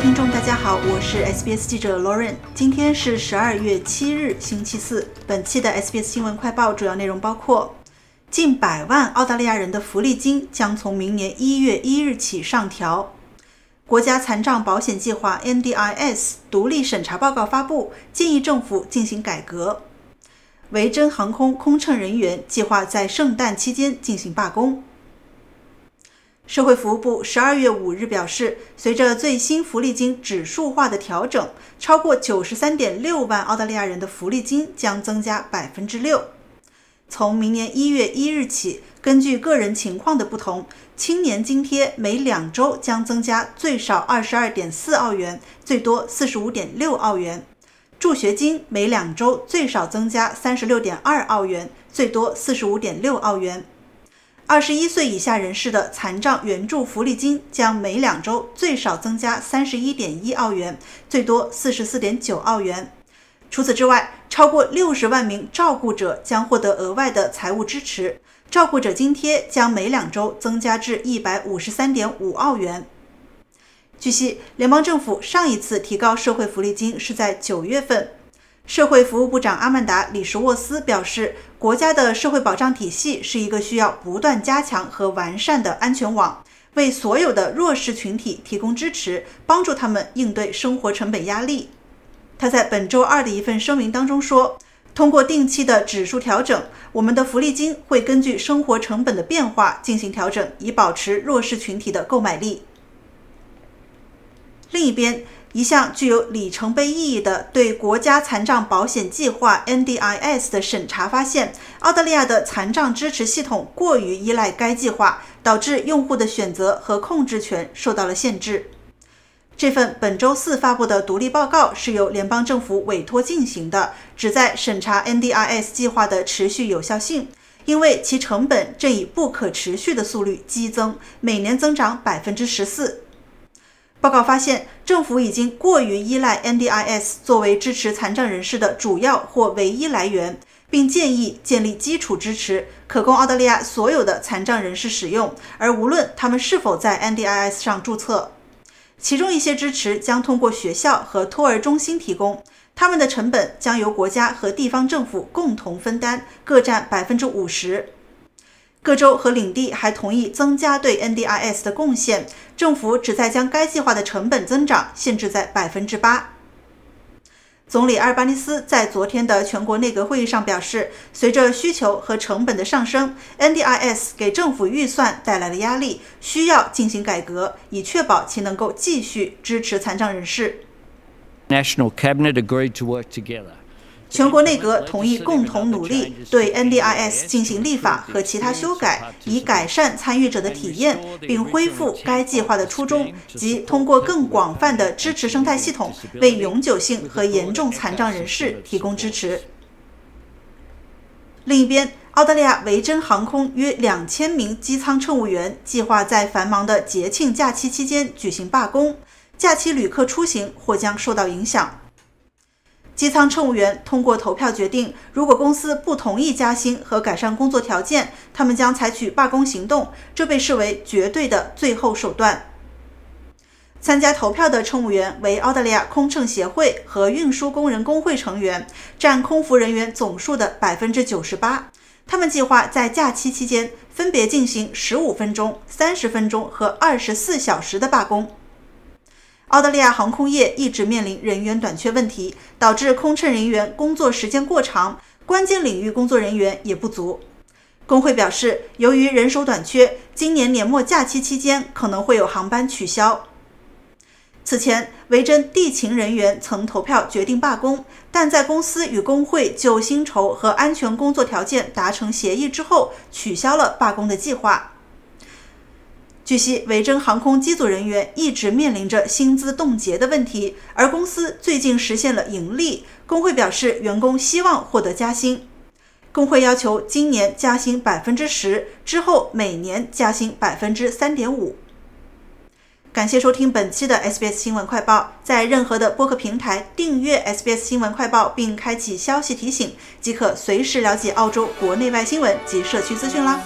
听众，大家好，我是 SBS 记者 Lauren。今天是十二月七日，星期四。本期的 SBS 新闻快报主要内容包括：近百万澳大利亚人的福利金将从明年一月一日起上调；国家残障保险计划 NDIS 独立审查报告发布，建议政府进行改革；维珍航空空乘人员计划在圣诞期间进行罢工。社会服务部十二月五日表示，随着最新福利金指数化的调整，超过九十三点六万澳大利亚人的福利金将增加百分之六。从明年一月一日起，根据个人情况的不同，青年津贴每两周将增加最少二十二点四澳元，最多四十五点六澳元；助学金每两周最少增加三十六点二澳元，最多四十五点六澳元。二十一岁以下人士的残障援助福利金将每两周最少增加三十一点一澳元，最多四十四点九澳元。除此之外，超过六十万名照顾者将获得额外的财务支持，照顾者津贴将每两周增加至一百五十三点五澳元。据悉，联邦政府上一次提高社会福利金是在九月份。社会服务部长阿曼达·里什沃斯表示，国家的社会保障体系是一个需要不断加强和完善的安全网，为所有的弱势群体提供支持，帮助他们应对生活成本压力。他在本周二的一份声明当中说：“通过定期的指数调整，我们的福利金会根据生活成本的变化进行调整，以保持弱势群体的购买力。”另一边，一项具有里程碑意义的对国家残障保险计划 NDIS 的审查发现，澳大利亚的残障支持系统过于依赖该计划，导致用户的选择和控制权受到了限制。这份本周四发布的独立报告是由联邦政府委托进行的，旨在审查 NDIS 计划的持续有效性，因为其成本正以不可持续的速率激增，每年增长百分之十四。报告发现，政府已经过于依赖 NDIS 作为支持残障人士的主要或唯一来源，并建议建立基础支持，可供澳大利亚所有的残障人士使用，而无论他们是否在 NDIS 上注册。其中一些支持将通过学校和托儿中心提供，他们的成本将由国家和地方政府共同分担，各占百分之五十。各州和领地还同意增加对 NDIS 的贡献。政府旨在将该计划的成本增长限制在百分之八。总理阿尔巴尼斯在昨天的全国内阁会议上表示，随着需求和成本的上升，NDIS 给政府预算带来了压力，需要进行改革，以确保其能够继续支持残障人士。National Cabinet agreed to work together. 全国内阁同意共同努力对 NDIS 进行立法和其他修改，以改善参与者的体验，并恢复该计划的初衷，即通过更广泛的支持生态系统，为永久性和严重残障人士提供支持。另一边，澳大利亚维珍航空约两千名机舱乘务员计划在繁忙的节庆假期期间举行罢工，假期旅客出行或将受到影响。机舱乘务员通过投票决定，如果公司不同意加薪和改善工作条件，他们将采取罢工行动。这被视为绝对的最后手段。参加投票的乘务员为澳大利亚空乘协会和运输工人工会成员，占空服人员总数的百分之九十八。他们计划在假期期间分别进行十五分钟、三十分钟和二十四小时的罢工。澳大利亚航空业一直面临人员短缺问题，导致空乘人员工作时间过长，关键领域工作人员也不足。工会表示，由于人手短缺，今年年末假期期间可能会有航班取消。此前，维珍地勤人员曾投票决定罢工，但在公司与工会就薪酬和安全工作条件达成协议之后，取消了罢工的计划。据悉，维珍航空机组人员一直面临着薪资冻结的问题，而公司最近实现了盈利。工会表示，员工希望获得加薪。工会要求今年加薪百分之十，之后每年加薪百分之三点五。感谢收听本期的 SBS 新闻快报，在任何的播客平台订阅 SBS 新闻快报，并开启消息提醒，即可随时了解澳洲国内外新闻及社区资讯啦。